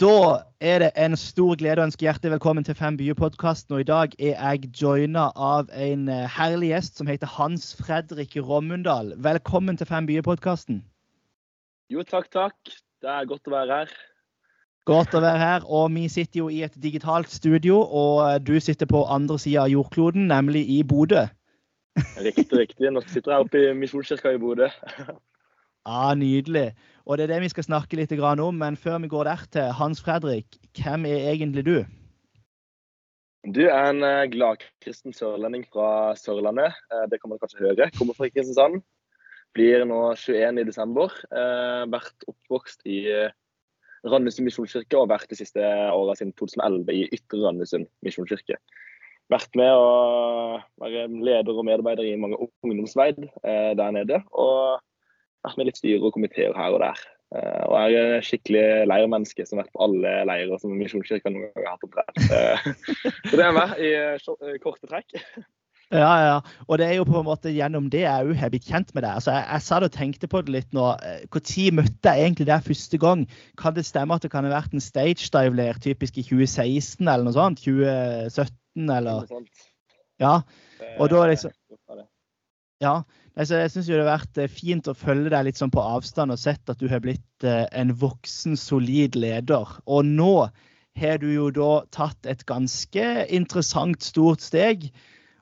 Da er det en stor glede å ønske hjertelig velkommen til Fem byer-podkasten. Og i dag er jeg joina av en eh, herlig gjest som heter Hans Fredrik Rommundal. Velkommen til Fem byer-podkasten. Jo, takk, takk. Det er godt å være her. Godt å være her. Og vi sitter jo i et digitalt studio, og eh, du sitter på andre sida av jordkloden, nemlig i Bodø. Riktig, riktig. Nå sitter jeg oppe i Misjonskirka i Bodø. Ja, Nydelig. Og det er det vi skal snakke litt om. Men før vi går der til, Hans Fredrik, hvem er egentlig du? Du er en glad gladkristen sørlending fra Sørlandet. Eh, det kan man kanskje høre. Kommer fra Kristiansand. Blir nå 21 i desember. Eh, vært oppvokst i Randesund misjonskirke og vært de siste åra siden 2011 i Ytre Randesund misjonskirke. Vært med å være leder og medarbeider i mange ungdomsveid der nede. Og vært med litt styre og komiteer her og der. Uh, og jeg er skikkelig leirmenneske som har vært på alle leirer som Misjonskirka noen gang har hatt oppdrett. Uh, så det er meg i uh, korte trekk. Ja, ja. Og det er jo på en måte gjennom det jeg òg har blitt kjent med deg. Altså, jeg, jeg sa det og tenkte på det litt nå. Når møtte jeg egentlig deg første gang? Kan det stemme at det kan ha vært en stage dive-leir typisk i 2016 eller noe sånt? 2017 eller Ja. Og da liksom Ja. Altså, jeg syns det har vært eh, fint å følge deg litt sånn på avstand og sett at du har blitt eh, en voksen, solid leder. Og nå har du jo da tatt et ganske interessant, stort steg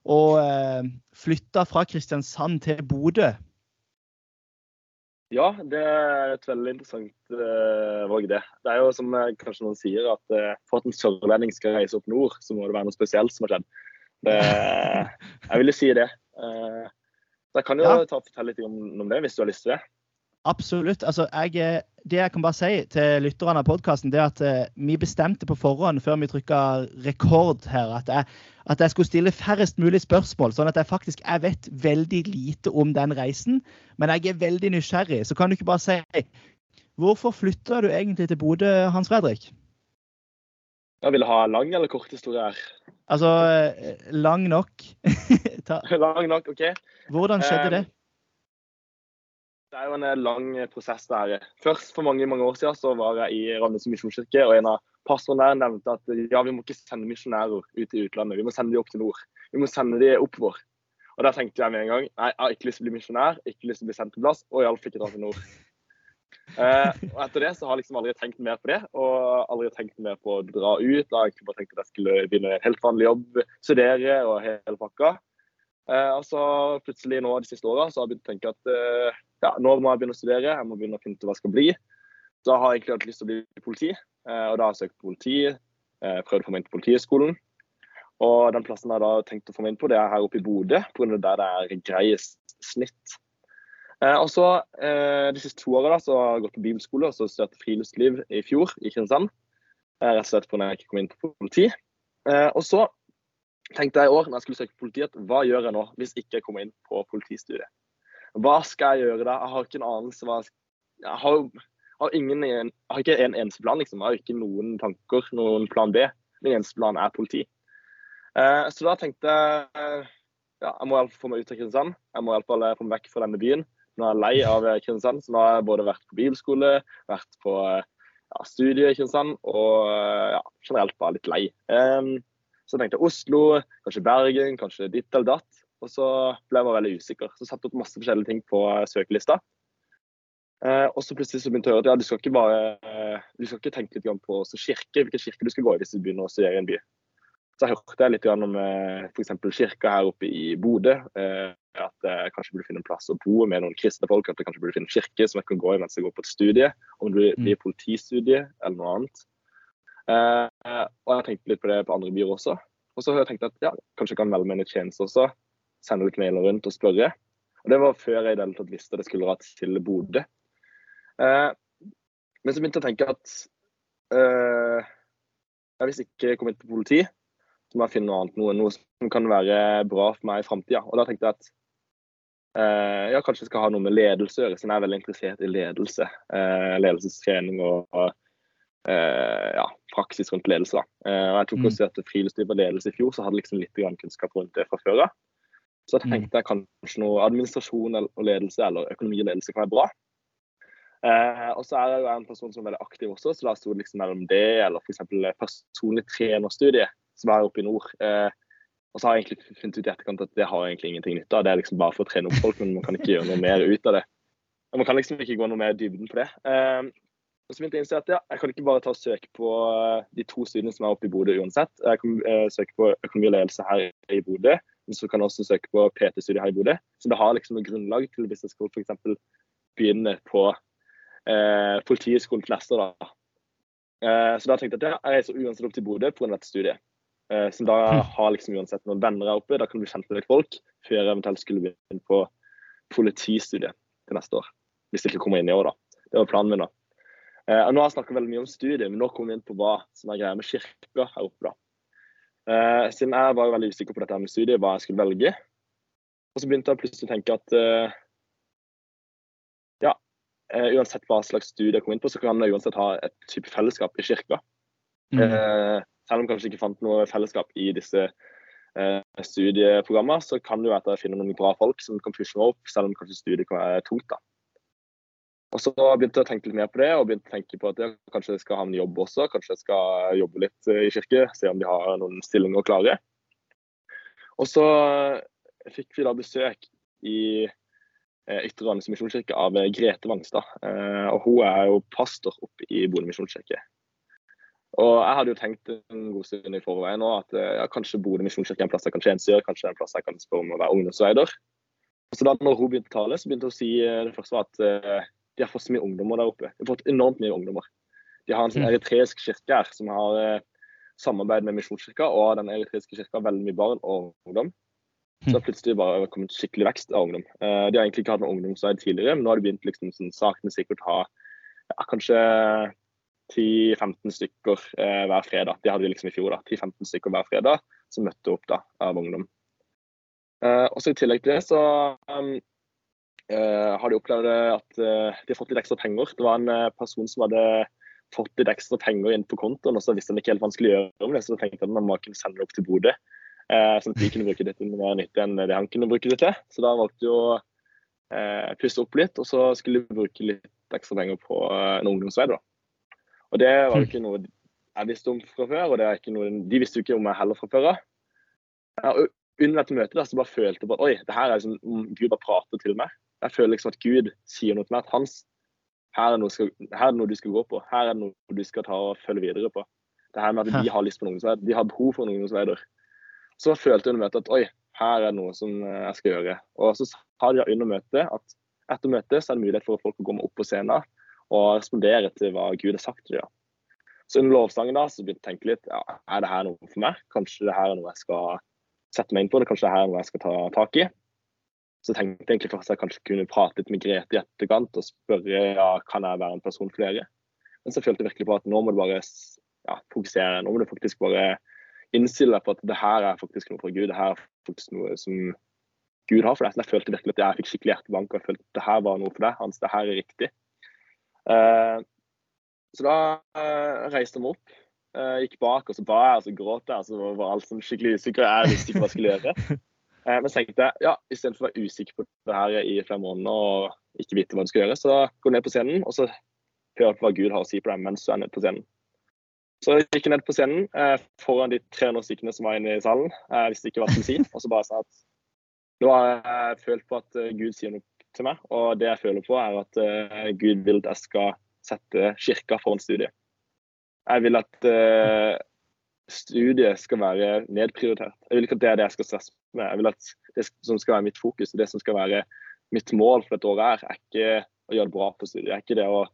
og eh, flytta fra Kristiansand til Bodø. Ja, det er et veldig interessant uh, valg, det. Det er jo som kanskje noen sier, at uh, for at en sørlending skal reise opp nord, så må det være noe spesielt som har skjedd. Det, jeg ville si det. Uh, så jeg kan jo ja. ta fortelle litt om, om, det, hvis du har lyst til det. Absolutt. Altså, jeg, eh, det jeg kan bare si til lytterne av podkasten, er at uh, vi bestemte på forhånd, før vi trykka rekord her, at jeg, at jeg, skulle stille færrest mulig spørsmål. Sånn at jeg faktisk jeg vet veldig lite om den reisen. Men jeg er veldig nysgjerrig. Så kan du ikke bare si Hvorfor flytta du egentlig til Bodø, Hans Fredrik? Jeg vil ha lang eller kort historie her? Altså eh, lang nok. lang nok, OK. Hvordan skjedde det? Det er jo en eh, lang prosess der. Først for mange mange år siden så var jeg i Randesund misjonskirke, og en av pastorene der nevnte at ja, vi må ikke sende misjonærer ut i utlandet, vi må sende dem opp til nord. Vi må sende dem vår. Og da tenkte jeg med en gang nei, jeg har ikke lyst til å bli misjonær, ikke lyst til å bli sendt til plass, og iallfall ikke dra til nord. Eh, og etter det så har jeg liksom aldri tenkt mer på det, og aldri tenkt mer på å dra ut. Jeg har egentlig bare tenkt at jeg skulle begynne en helt vanlig jobb, studere og hele pakka. Eh, og så plutselig nå de siste åra har jeg begynt å tenke at eh, ja, nå må jeg begynne å studere, jeg må begynne å finne ut hva jeg skal bli. Da har jeg egentlig hatt lyst til å bli politi, og da har jeg søkt politi. Prøvd å få meg inn på Politihøgskolen. Og den plassen jeg da har tenkt å få meg inn på, det er her oppe i Bodø, pga. der det er greiest snitt. Eh, og så eh, De siste to årene da, så har jeg gått på bibelskole og så studert friluftsliv i fjor i Kristiansand. Eh, rett og slett fordi jeg ikke kom inn på politi. Og så tenkte jeg i år når jeg skulle søke politi, at hva gjør jeg nå hvis ikke jeg kommer inn på politistudiet? Hva skal jeg gjøre da? Jeg har ikke en anelse. hva jeg har, har, ingen, jeg har ikke en eneste plan, liksom. Jeg har ikke noen tanker, noen plan B. Min eneste plan er politi. Så da tenkte jeg ja, jeg må iallfall få meg ut av Kristiansand. Jeg må iallfall få meg vekk fra denne byen. Nå er jeg lei av Kristiansand, så nå har jeg både vært på bilskole, vært på ja, studie i Kristiansand og ja, generelt bare litt lei. Um, så tenkte jeg Oslo, kanskje Bergen, kanskje ditt eller datt. Og så ble jeg veldig usikker. Så satte jeg opp masse forskjellige ting på søkelista. Uh, og så plutselig så begynte jeg å høre at ja, du skal ikke bare du skal ikke tenke litt på kirke, hvilken kirke du skal gå i hvis du begynner å studere i en by. Så hørte jeg litt om eh, f.eks. kirka her oppe i Bodø. Eh, at jeg kanskje burde finne en plass å bo med noen kristne folk. At jeg kanskje burde finne en kirke som jeg kan gå i mens jeg går på et studie. Om det blir mm. politistudie eller noe annet. Eh, og jeg tenkte litt på det på andre byer også. Og så har jeg at ja, kanskje jeg kan melde meg inn i tjeneste også. Sende litt mailer rundt og spørre. Og det var før jeg i det hele tatt visste jeg skulle dra til Bodø. men så begynte jeg å tenke at jeg hvis ikke jeg kom inn på politi, så må jeg finne noe annet, noe, noe som kan være bra for meg i framtida. Og da tenkte jeg at eh, ja, kanskje jeg skal ha noe med ledelse å gjøre, siden jeg er veldig interessert i ledelse. Eh, ledelsestrening og, og eh, ja, praksis rundt ledelse. da. Eh, Jeg tok mm. også at friluftsliv og ledelse i fjor, så hadde jeg liksom litt kunnskap rundt det fra før av. Så jeg mm. tenkte jeg kanskje noe administrasjon og ledelse eller økonomi og ledelse kan være bra. Eh, og så er jeg jo en person som er veldig aktiv også, så da sto det liksom mellom det eller f.eks. personlig trenerstudie, som er oppe i nord. Eh, og så har jeg egentlig funnet ut i etterkant at det har egentlig ingenting nytte av. Det er liksom bare for å trene opp folk, men man kan ikke gjøre noe mer ut av det. Og man kan liksom ikke gå noe mer i dybden på det. Eh, og så begynte jeg å innse at ja, jeg kan ikke bare ta og søke på eh, de to studiene som er oppe i Bodø uansett. Jeg kan søke på økonomi og ledelse her i Bodø, men så kan jeg også søke på PT-studiet her i Bodø. Så det har liksom noe grunnlag til hvis jeg skal f.eks. begynne på eh, Politihøgskolen til neste år. Da. Eh, så da tenkte jeg at jeg reiser uansett opp til Bodø pga. dette studiet. Eh, som da hm. har liksom uansett noen venner her oppe, da kan du med litt folk før jeg eventuelt skulle begynne på politistudiet til neste år. Hvis jeg ikke kommer inn i år, da. Det var planen min. da. Eh, nå har jeg snakka veldig mye om studiet, men nå kommer vi inn på hva som er greia med kirka her oppe. da. Eh, siden jeg var veldig usikker på dette med studiet, hva jeg skulle velge. Og så begynte jeg plutselig å tenke at eh, eh, uansett hva slags studie jeg kom inn på, så kan jeg uansett ha et type fellesskap i kirka. Mm. Eh, selv om kanskje ikke fant noe fellesskap i disse eh, studieprogrammene, så kan det jo være noen bra folk som kan pushe meg opp, selv om kanskje studiet kan være tungt. da. Og så begynte jeg å tenke litt mer på det, og begynte å tenke på at jeg kanskje skal ha en jobb også. Kanskje jeg skal jobbe litt eh, i kirke, se om de har noen stillinger klare. Og så fikk vi da besøk i Eh, Ytre misjonskirke av eh, Grete Wangstad. Eh, og hun er jo pastor oppe i Bodø misjonskirke. Og jeg hadde jo tenkt en god stund i forveien nå at ja, kanskje Bodø misjonskirke er en plass jeg kan tjenestegjøre, kanskje en plass jeg kan spørre om å være ungdomsveider. Så da når hun begynte å tale, så begynte hun å si det første var at uh, de har fått så mye ungdommer der oppe. De har fått enormt mye ungdommer. De har en sånn mm. eritreisk kirke her som har samarbeid med Misjonskirka, og den eritreiske kirka har veldig mye barn og ungdom. Så det har plutselig bare kommet skikkelig vekst av ungdom. De har egentlig ikke hatt noen ungdomsarbeid tidligere, men nå har de begynt liksom sånn sakene sikkert å ha ja, kanskje 10-15 stykker eh, hver fredag. De hadde vi liksom i fjor. da, 10-15 stykker hver fredag som møtte opp da, av ungdom. Eh, også I tillegg til det så um, har de opplevd at de har fått litt ekstra penger. Det var en person som hadde fått litt ekstra penger inn på kontoen, og så visste han ikke helt hva han skulle gjøre med det, så tenkte han at man kunne sende det opp til Bodø. Eh, sånn at de kunne bruke det til mer nyttig enn det han kunne bruke det til. Så da valgte vi å eh, pusse opp litt, og så skulle vi bruke litt ekstra penger på eh, en ungdomsvei. da. Og det var jo ikke noe jeg visste om fra før, og det er ikke noe, de visste jo ikke om meg heller fra før av. Under dette møtet da, så bare følte jeg bare, at oi, det her er liksom om Gud bare prater til meg. Jeg føler liksom at Gud sier noe til meg. at hans, her er, skal, her er det noe du skal gå på. Her er det noe du skal ta og følge videre på. Det her med at de har lyst på en ungdomsleder. De har behov for en ungdomsleder. Så følte jeg under møtet at oi, her er det noe som eh, jeg skal gjøre. Og så sa de under møtet at etter møtet så er det mulighet for folk å gå opp på scenen og respondere til hva Gud har sagt til dem. Så under lovsangen da, så begynte jeg å tenke litt ja, er det her noe for meg. Kanskje det her er noe jeg skal sette meg inn på, det kanskje det her er noe jeg skal ta tak i. Så tenkte jeg egentlig først at jeg kanskje kunne prate litt med Grete i etterkant og spørre ja, kan jeg være en person for dere. Men så følte jeg virkelig på at nå må du bare ja, fokusere. Nå må du faktisk bare innstille deg på at det her er faktisk noe fra Gud. Det her er faktisk noe som Gud har for deg. Så jeg følte virkelig at jeg fikk skikkelig hjertebank og jeg følte at det her var noe for deg. Hans, det her er riktig. Uh, så da uh, reiste vi opp, uh, gikk bak, og så ba jeg, og så gråt jeg. Og så var alt sånn skikkelig usikker. Jeg visste ikke hva jeg skulle gjøre. men så tenkte jeg ja, istedenfor å være usikker på det her i flere måneder og ikke vite hva du skal gjøre, så gå ned på scenen og så hør på hva Gud har å si på deg mens du er nede på scenen. Så jeg gikk ned på scenen eh, foran de 300 stykkene som var inne i salen. Jeg visste ikke hva jeg skulle si. Og så bare sa at nå har jeg følt på at eh, Gud sier noe til meg. Og det jeg føler på, er at uh, Gud vil at jeg skal sette kirka foran studiet. Jeg vil at uh, studiet skal være nedprioritert. Jeg vil ikke at det er det jeg skal stresse med. Jeg vil at det som skal være mitt fokus, og det som skal være mitt mål for dette året, her, er ikke å gjøre det bra på studiet. Det er ikke det å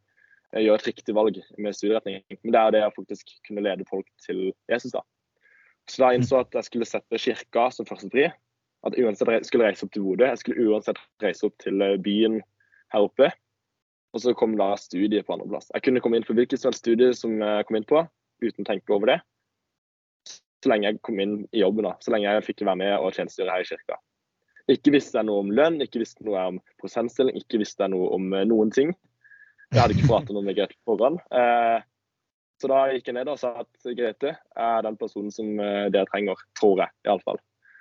gjøre et riktig valg med studieretning. Men det er det å faktisk kunne lede folk til Jesus. da. Så da innså at jeg skulle sette kirka som første førstepri. At uansett jeg skulle reise opp til Bodø, jeg skulle uansett reise opp til eh, byen her oppe. Og så kom da studiet på andreplass. Jeg kunne komme inn på hvilket som helst studie som jeg kom inn på, uten å tenke over det. Så lenge jeg kom inn i jobben, da. Så lenge jeg fikk være med og tjenestegjøre her i kirka. Ikke visste jeg noe om lønn, ikke visste noe om prosentstilling, ikke visste jeg noe om eh, noen ting. Jeg hadde ikke pratet noe med Grete på forhånd. Eh, så da gikk jeg ned og sa at Grete er den personen som dere trenger, tror jeg iallfall.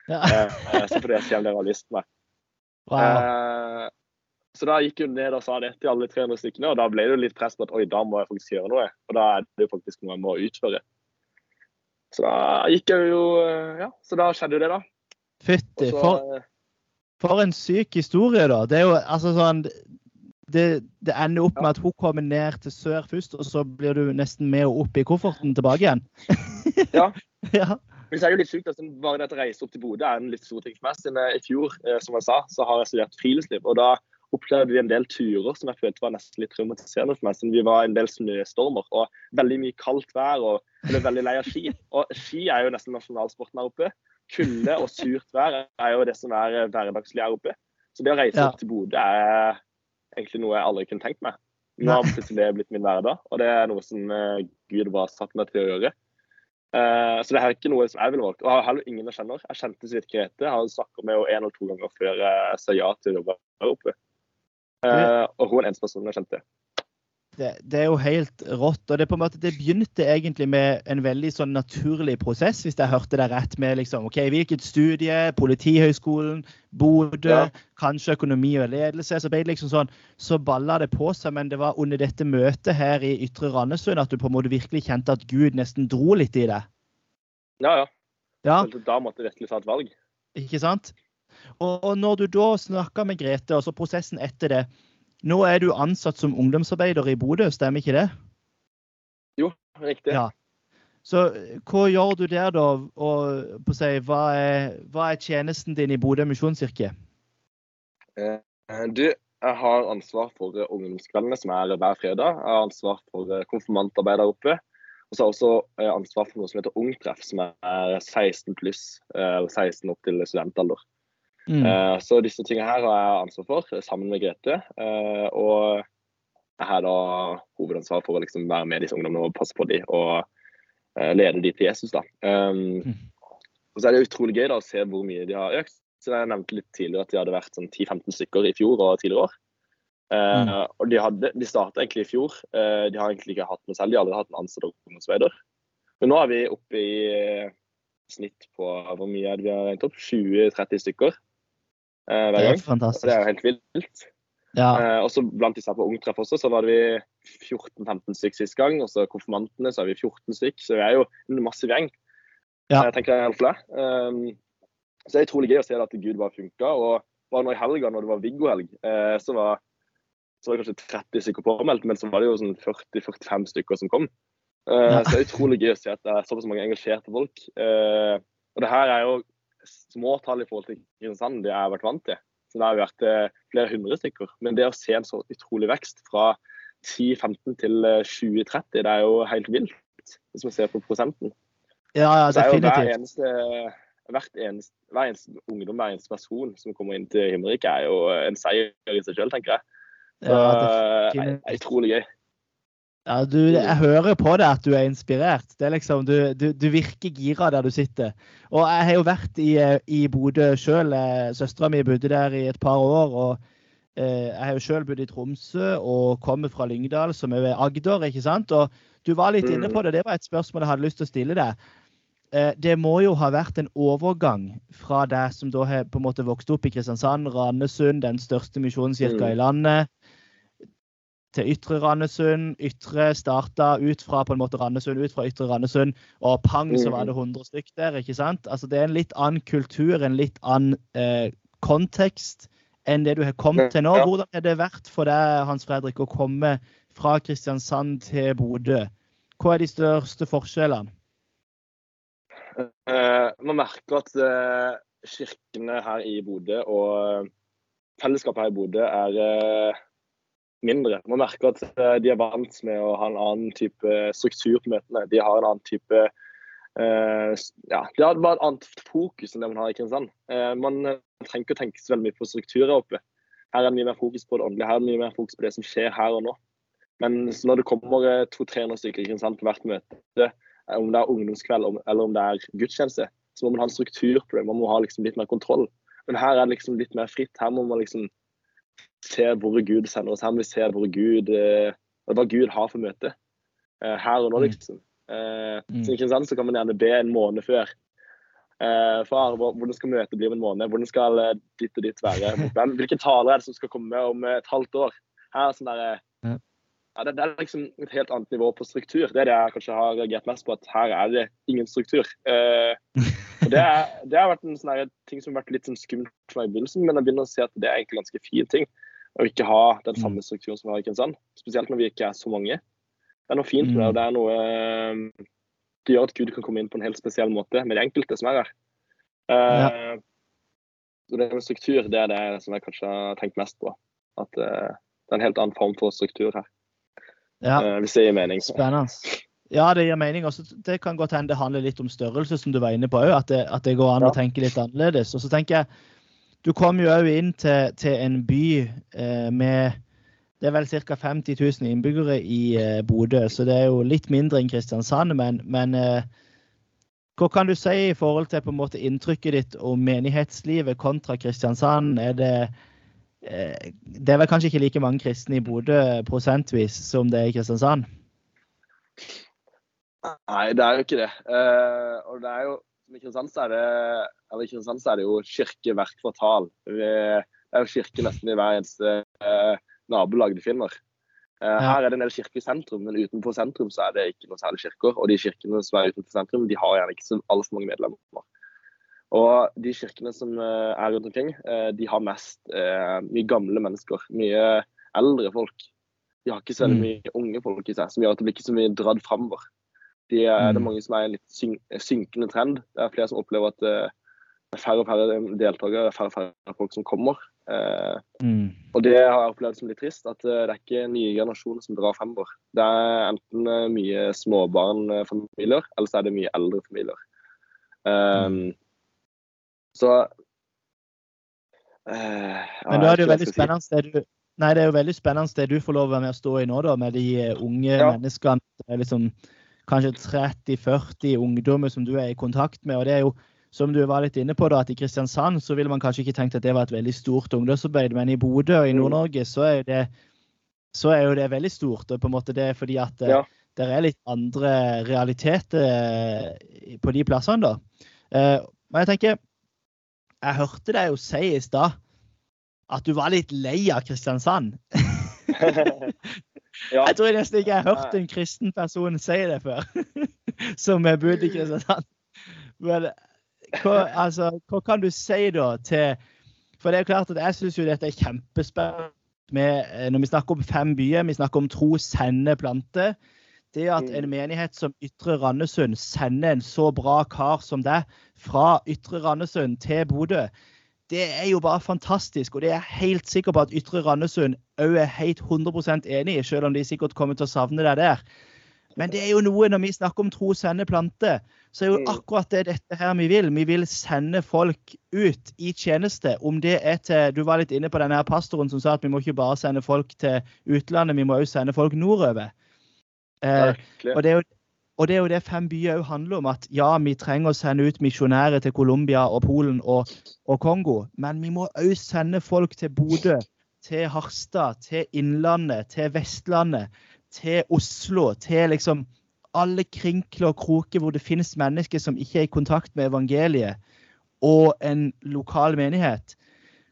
Ja. Eh, så se om dere har lyst med. Wow. Så da gikk hun ned og sa det til alle 300 stykkene, og da ble det litt press på at oi, da må jeg faktisk gjøre noe. Og da er det jo faktisk noe jeg må utføre. Så da gikk jeg jo Ja, så da skjedde jo det, da. Fytti, for, for en syk historie, da. Det er jo altså sånn det, det, ender opp med at hun kommer ned til sør først, og så blir du nesten med henne opp i kofferten tilbake igjen. ja. ja. Men så er det jo litt sjukt at bare det å reise opp til Bodø er en litt stor ting for meg. Siden I fjor eh, som jeg sa, så har jeg studert friluftsliv. og da opplevde vi en del turer som jeg følte var nesten litt traumatiserende for meg. Siden vi var en del snøstormer og veldig mye kaldt vær og ble veldig lei av ski. Og ski er jo nesten nasjonalsporten her oppe. Kulde og surt vær er jo det som er hverdagslig her oppe. Så det å reise opp til Bodø er egentlig noe jeg aldri kunne tenkt meg. Nå har plutselig det blitt min hverdag, og det er noe som uh, Gud bare satt meg til å gjøre. Uh, så det er ikke noe som jeg ville valgt. Og heller ingen jeg kjenner. Jeg kjente så vidt Grete. Jeg har snakka med henne en eller to ganger før jeg sa ja til å jobbe her oppe. Uh, og hun er den eneste personen jeg kjente. Det, det, er jo helt rått. og det, på en måte, det begynte egentlig med en veldig sånn naturlig prosess, hvis jeg hørte deg rett. med liksom, ok, Hvilket studie? Politihøgskolen? Bodø? Ja. Kanskje økonomi og ledelse? Så ble det liksom sånn, så balla det på seg. Men det var under dette møtet her i Ytre Randesund at du på en måte virkelig kjente at Gud nesten dro litt i det. Ja, ja. ja. Da måtte jeg virkelig ta et valg. Ikke sant? Og, og når du da snakka med Grete, og så prosessen etter det nå er du ansatt som ungdomsarbeider i Bodø, stemmer ikke det? Jo, riktig. Ja. Så hva gjør du der, da? Og på seg, hva, er, hva er tjenesten din i Bodø misjonskirke? Eh, du, jeg har ansvar for ungdomskveldene, som er hver fredag. Jeg har ansvar for eh, konfirmantarbeid der oppe. Og så har jeg også eh, ansvar for noe som heter Ungtreff, som er 16 pluss, eller 16 opp til studentalder. Mm. Uh, så disse tingene her har jeg ansvar for, sammen med Grete. Uh, og jeg har da hovedansvar for å liksom være med disse ungdommene og passe på dem og uh, lede dem til Jesus. da. Um, mm. Og så er det utrolig gøy da å se hvor mye de har økt. Så Jeg nevnte litt tidligere at de hadde vært sånn 10-15 stykker i fjor og tidligere år. Mm. og De, hadde, de starta egentlig i fjor. de har egentlig ikke hatt noe selv, de har aldri hatt en ansatt ungdomsarbeider. Men nå er vi oppe i snitt på hvor mye er det vi har regnet opp? 20-30 stykker eh, hver gang. Fantastisk. Og det er jo helt vilt. Ja. Eh, og så Blant disse på ungtreff også, så var det vi 14-15 stykk sist gang. Og så konfirmantene så er vi 14 stykk. Så vi er jo en massiv gjeng. Ja. Jeg tenker jeg for det. Um, så det er utrolig gøy å se at Gud bare funka. Og bare nå i helga, når det var Viggo-helg, eh, så, var, så var det kanskje 30 stykker påmeldt, men så var det jo sånn 40-45 stykker som kom. Uh, ja. Så det er utrolig gøy å se at det er såpass mange engasjerte folk. Uh, og det her er jo små tall i forhold til Kristiansand det jeg har vært vant til. Så det har jo vært eh, flere hundre stykker. Men det å se en så utrolig vekst fra 10-15 til 20-30, eh, det er jo helt vilt. Hvis man ser på prosenten. Ja, ja definitivt. hver eneste, hvert eneste, hver eneste ungdom, hver eneste person som kommer inn til Himmerike, er jo en seier i seg selv, tenker jeg. Så, ja, det er utrolig gøy. Ja, du, jeg hører på deg at du er inspirert. Det er liksom, du, du, du virker gira der du sitter. Og jeg har jo vært i, i Bodø sjøl. Eh, Søstera mi bodde der i et par år. og eh, Jeg har jo sjøl bodd i Tromsø og kommer fra Lyngdal, som er ved Agder. ikke sant? Og Du var litt inne på det. Det var et spørsmål jeg hadde lyst til å stille deg. Eh, det må jo ha vært en overgang fra deg som da har på en måte vokst opp i Kristiansand, Randesund, den største misjonskirka i landet til Ytre Randesund. Ytre starta ut fra på en måte Randesund, ut fra Ytre Randesund, og pang, så var det 100 mm. stykk der. ikke sant? Altså Det er en litt annen kultur, en litt annen eh, kontekst enn det du har kommet til nå. Hvordan har det vært for deg, Hans Fredrik, å komme fra Kristiansand til Bodø? Hva er de største forskjellene? Eh, man merker at eh, kirkene her i Bodø og fellesskapet her i Bodø er uh, mindre. Man merker at eh, de er vant med å ha en annen type struktur på møtene. De har en annen type uh, ja, De har bare et annet fokus enn det man har i Kristiansand. Uh, man trenger ikke å tenke så veldig mye på strukturer oppe. Her er det mye mer fokus på det åndelige, her er det mye mer fokus på det som skjer her og nå. Men når det kommer 200-300 stykker i Kristiansand på hvert møte, om det er ungdomskveld eller om det er gudstjeneste, så må man ha en struktur på det. Man må ha liksom litt mer kontroll. Men her er det liksom litt mer fritt. Her må man liksom ser hvor Gud sender oss hen. Vi ser hvor Gud, eh, hva Gud har for møte eh, her og nå, mm. liksom. Eh, mm. Så, sant, så kan man gjerne be en måned før. Far, Hvordan skal møtet bli om en måned? Hvordan skal ditt og ditt være? Hvem, hvilke taler er det som skal komme om et halvt år? Her, sånn der, ja. Ja, det, er liksom et helt annet nivå på struktur. Det er det jeg kanskje har reagert mest på, at her er det ingen struktur. Og det, er, det, har vært en sånn ting som har vært litt sånn skummelt for meg i begynnelsen, men jeg begynner å se at det er egentlig ganske fin ting å ikke ha den mm. samme strukturen som vi har i Kristiansand. Spesielt når vi ikke er så mange. Det er noe fint med det, og det er noe eh, Det gjør at Gud kan komme inn på en helt spesiell måte med de enkelte som er her. Uh, ja. Så det med struktur, det er det som jeg kanskje har tenkt mest på. At uh, det er en helt annen form for struktur her. Ja. Hvis det gir mening. Spennende. Ja, det gir mening. Også, det kan godt hende det handler litt om størrelse, som du var inne på òg. At, at, det går an ja. å tenke litt annerledes. Og så tenker jeg du kom jo òg inn til, til, en by eh, med det er vel ca. 50 000 innbyggere i eh, Bodø, så det er jo litt mindre enn Kristiansand. Men, men eh, hva kan du si i forhold til på en måte inntrykket ditt om menighetslivet kontra Kristiansand? Er det, eh, det er vel kanskje ikke like mange kristne i Bodø prosentvis som det er i Kristiansand? Nei, det er jo ikke det. Uh, og det er jo i Kristiansand så er det, eller i Kristiansand så er det jo kirke hvert kvartal. Det er jo kirke nesten i hver eneste eh, nabolag du finner. Eh, her er det en del kirker i sentrum, men utenfor sentrum så er det ikke noe særlig kirker. Og de kirkene som er utenfor sentrum, de har gjerne ikke så altfor mange medlemmer. Og de kirkene som eh, er rundt omkring, eh, de har mest eh, mye gamle mennesker. Mye eldre folk. De har ikke så mm. mye unge folk i seg, som gjør at det blir ikke så mye dratt framover. De er, mm. Det er mange som er en litt syn synkende trend. Det er flere som opplever at uh, det er færre og færre deltakere, færre og færre folk som kommer. Uh, mm. Og det har jeg opplevd som litt trist, at uh, det er ikke nye generasjoner som drar fremover. Det er enten mye småbarnfamilier, eller så er det mye eldre familier. Um, så Men da er det jo veldig spennende det du Nei, det er jo veldig spennende det du får lov å være med å stå i nå, da, med de unge ja. menneskene. liksom kanskje 30-40 ungdommer som du er i kontakt med. og det er jo som du var litt inne på da, at I Kristiansand så ville man kanskje ikke tenkt at det var et veldig stort ungdomsarbeid, men i Bodø og i. Nord-Norge så, så er jo det veldig stort. og på en måte Det er fordi at eh, ja. det er litt andre realiteter eh, på de plassene. da. Eh, men jeg tenker, jeg hørte deg jo si i stad at du var litt lei av Kristiansand. Ja. Jeg tror nesten ikke jeg har hørt en kristen person si det før, som er bodd i Kristiansand. Men hva, altså, hva kan du si da til For det er jo klart at jeg syns jo dette er kjempespennende. Med, eh, når vi snakker om fem byer, vi snakker om tro, sende, plante. Det at mm. en menighet som Ytre Randesund sender en så bra kar som deg fra Ytre Randesund til Bodø, det er jo bare fantastisk. Og det er jeg helt sikker på at Ytre Randesund òg er helt 100% enig i, selv om de sikkert kommer til å savne deg der. Men det er jo noe når vi snakker om tro, sende, plante, så er jo mm. akkurat det dette her vi vil. Vi vil sende folk ut i tjeneste. Om det er til Du var litt inne på denne her pastoren som sa at vi må ikke bare sende folk til utlandet, vi må òg sende folk nordover. Eh, og det er jo og det er jo det Fem byer òg handler om. At ja, vi trenger å sende ut misjonærer til Colombia og Polen og, og Kongo, men vi må òg sende folk til Bodø, til Harstad, til Innlandet, til Vestlandet, til Oslo, til liksom alle krinkler og kroker hvor det finnes mennesker som ikke er i kontakt med evangeliet, og en lokal menighet.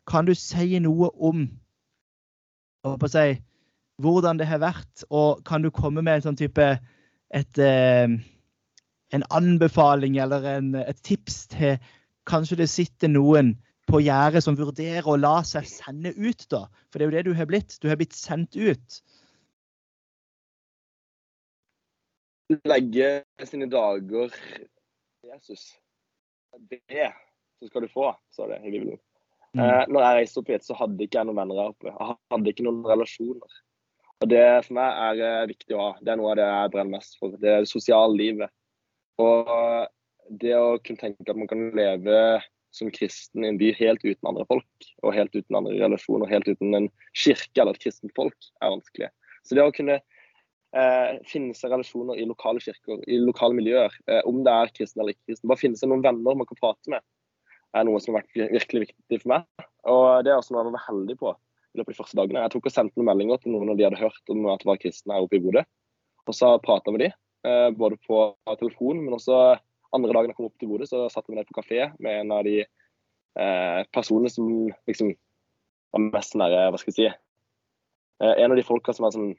Kan du si noe om si, hvordan det har vært, og kan du komme med en sånn type et, eh, en anbefaling eller en, et tips til Kanskje det sitter noen på gjerdet som vurderer å la seg sende ut, da. For det er jo det du har blitt. Du har blitt sendt ut. Legge sine dager Jesus. Det så skal du få, sa det i Bibelen. Mm. Eh, når jeg reiste opp hit, så hadde ikke jeg noen venner her oppe. Jeg hadde ikke noen relasjoner. Og Det for meg er eh, viktig å ha. Det er noe av det jeg brenner mest for. Det er det sosiale livet. Og det å kunne tenke at man kan leve som kristen i en by helt uten andre folk, og helt uten andre relasjoner, helt uten en kirke eller et kristent folk, er vanskelig. Så det å kunne eh, finne seg relasjoner i lokale kirker, i lokale miljøer, eh, om det er kristen eller ikke kristen, bare finne seg noen venner man kan prate med, er noe som har vært virkelig viktig for meg. Og det er også noe jeg var heldig på i løpet av de første dagene. Jeg tok og sendte noen meldinger til noen av de hadde hørt om at det var kristne her oppe i Bodø. Og så prata vi de, eh, både på telefon, men også andre dagen jeg kom opp til Bodø, så satte vi ned på kafé med en av de eh, personene som liksom var mest nære, hva skal jeg si eh, En av de folka som er sånn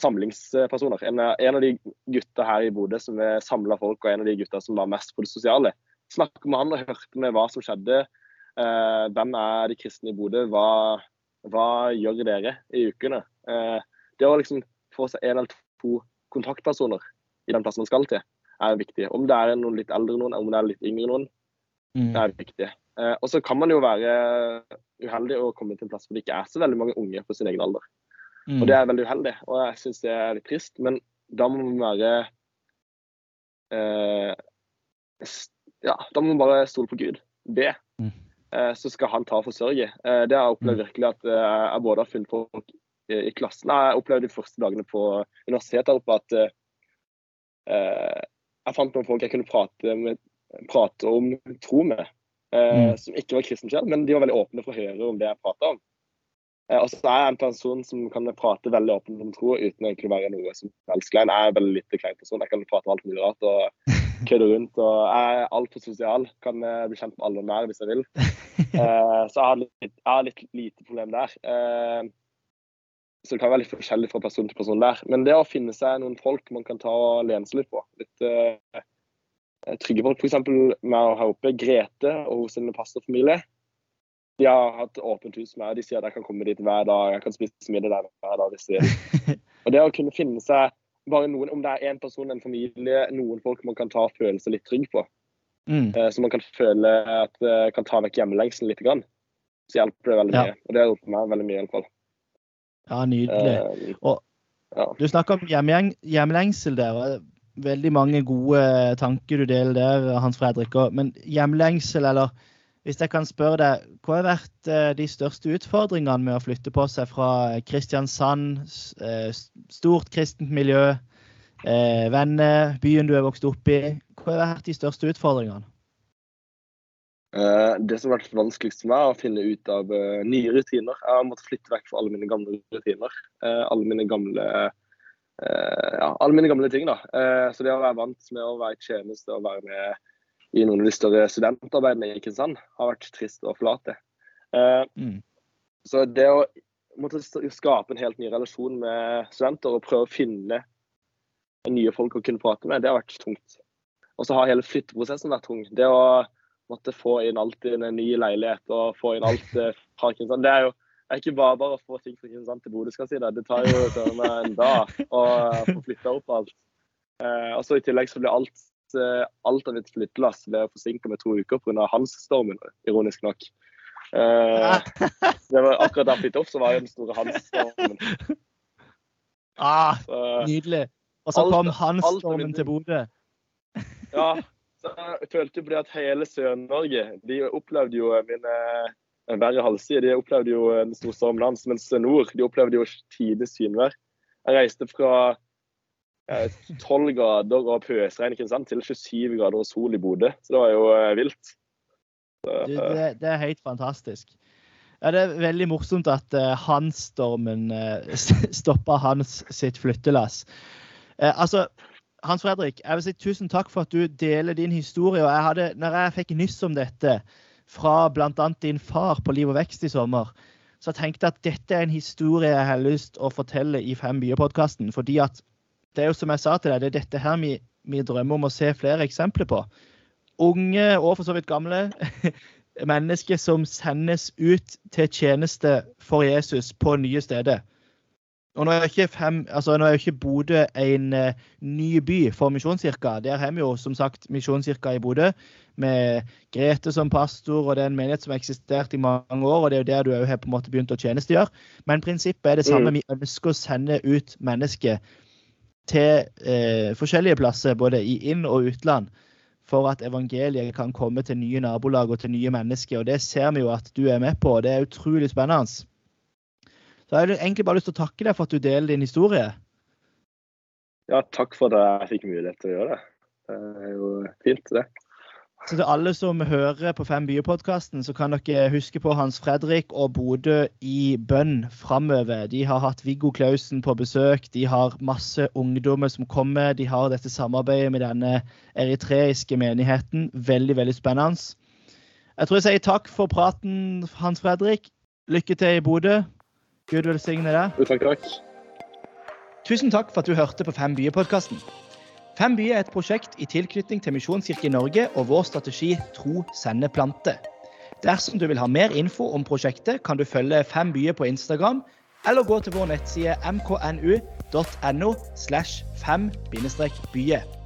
samlingspersoner. En, en, av de gutta her i Bodø som samla folk, og en av de gutta som var mest på det sosiale. Snakket med han og hørte med hva som skjedde. Eh, hvem er de kristne i Bodø? Hva, hva gjør dere i ukene? Eh, det å liksom få seg en eller to kontaktpersoner i den plassen man skal til, er viktig. Om det er noen litt eldre noen, om det er litt yngre noen, mm. det er viktig. Eh, og så kan man jo være uheldig å komme til en plass hvor det ikke er så veldig mange unge på sin egen alder. Mm. Og det er veldig uheldig, og jeg syns det er litt trist. Men da må man være eh, Ja, da må man bare stole på Gud. Be. Eh, så skal han ta og forsørge. Eh, det har jeg opplevd mm. virkelig at eh, jeg både har funnet folk i, klassen Jeg opplevde de første dagene på universitetet oppe at jeg fant noen folk jeg kunne prate, med, prate om tro med. Mm. Som ikke var kristne selv, men de var veldig åpne for å høre om det jeg prata om. Og så er jeg en person som kan prate veldig åpent om tro uten egentlig å være noe som helst klein. Jeg er en veldig lite klein person. Jeg kan prate om alt mulig rart og kødde rundt. og Jeg er altfor sosial. Kan eh, bli kjent med alle nær hvis jeg vil. Uh, så jeg har, litt, jeg har litt lite problem der. Så det kan være litt forskjellig fra person til person der. Men det å finne seg noen folk man kan ta og lene seg litt på. Litt trygge folk. F.eks. med å ha oppe Grete og hos sin pastorfamilie de har hatt åpent hus med, meg. de sier at jeg kan komme dit hver dag. Jeg kan spise middag der hver dag hvis de vil. Og det å kunne finne seg bare noen, om det er én person, en familie, noen folk man kan ta følelser litt trygg på. Mm. Eh, så man kan føle at det eh, kan ta vekk hjemmelengselen litt. Grann. Så hjelper det veldig ja. mye. Og det har hjulpet meg veldig mye, i alle fall. Ja, nydelig. Uh, og ja. du snakker om hjemlengsel der. og Veldig mange gode tanker du deler der, Hans Fredrik. Men hjemlengsel, eller hvis jeg kan spørre deg, hva har vært eh, de største utfordringene med å flytte på seg fra Kristiansand, eh, stort kristent miljø, eh, venner, byen du er vokst opp i? Hva har vært de største utfordringene? Det som har vært vanskeligst for meg, er å finne ut av nye rutiner. Jeg har måttet flytte vekk fra alle mine gamle rutiner. Alle mine gamle, ja, alle mine gamle ting. da. Så det å være vant med å være i tjeneste og være med i noen av de større studentarbeidene i Kristiansand har vært trist å forlate. Uh, mm. Så det å måtte skape en helt ny relasjon med studenter og prøve å finne nye folk å kunne prate med, det har vært tungt. Og så har hele flytteprosessen vært tung. Det å måtte få inn alt i en ny leilighet og få inn alt eh, fra Kristiansand, det er jo det er ikke bare bare å få ting fra Kristiansand til Bodø, skal jeg si det. Det tar jo en dag å få flytta opp alt. Uh, og så I tillegg så blir alt alt av mitt flyttelass ble forsinka med to uker pga. Hans-stormen, ironisk nok. Uh, det var akkurat da jeg flyttet opp, så var jo den store Hans-stormen. Ah, nydelig. Og så kom Hans-stormen til Bodø. ja. Så jeg følte jo at hele Sør-Norge de opplevde jo mine verre halvside. De opplevde jo en stor storm lands, mens nord de opplevde jo tidenes synvær. Jeg reiste fra 12 grader og pøsregn i Kristiansand til 27 grader og sol i Bodø. Så det var jo eh, vilt. Så, det, det, det, er helt fantastisk. Ja, Det er veldig morsomt at uh, Hans-stormen uh, stoppa Hans sitt flyttelass. Uh, altså, Hans Fredrik, jeg vil si tusen takk for at du deler din historie. og jeg hadde, når jeg fikk nyss om dette fra bl.a. din far på Liv og vekst i sommer, så tenkte jeg at dette er en historie jeg har lyst å fortelle i Fem byer-podkasten. Fordi at det er jo som jeg sa til deg, det er dette her vi, vi drømmer om å se flere eksempler på. Unge og for så vidt gamle mennesker som sendes ut til tjeneste for Jesus på nye steder. Og Nå er jo ikke, fem, altså nå er ikke Bodø en uh, ny by for Misjonskirka. Der har vi jo som sagt Misjonskirka i Bodø, med Grete som pastor, og det er en menighet som har eksistert i mange år. og Det er jo der du òg har på en måte begynt å tjenestegjøre. Men prinsippet er det samme. Mm. Vi ønsker å sende ut mennesker til eh, forskjellige plasser, både i inn- og utland, for at evangeliet kan komme til nye nabolag og til nye mennesker. Og Det ser vi jo at du er med på, og det er utrolig spennende. Så jeg har egentlig bare lyst til å takke deg for at du deler din historie. Ja, takk for at jeg fikk mulighet til å gjøre det. Det er jo fint, det. Så til alle som hører på Fem byer-podkasten, så kan dere huske på Hans Fredrik og Bodø i bønn framover. De har hatt Viggo Klausen på besøk. De har masse ungdommer som kommer. De har dette samarbeidet med denne eritreiske menigheten. Veldig, veldig spennende. Jeg tror jeg sier takk for praten, Hans Fredrik. Lykke til i Bodø. Gud velsigne deg. Takk, takk. Tusen takk for at du hørte på Fem byer-podkasten. Fem byer er et prosjekt i tilknytning til Misjonskirken Norge og vår strategi Tro, sende, plante. Dersom du vil ha mer info om prosjektet, kan du følge Fem byer på Instagram, eller gå til vår nettside mknu.no slash fem-byer.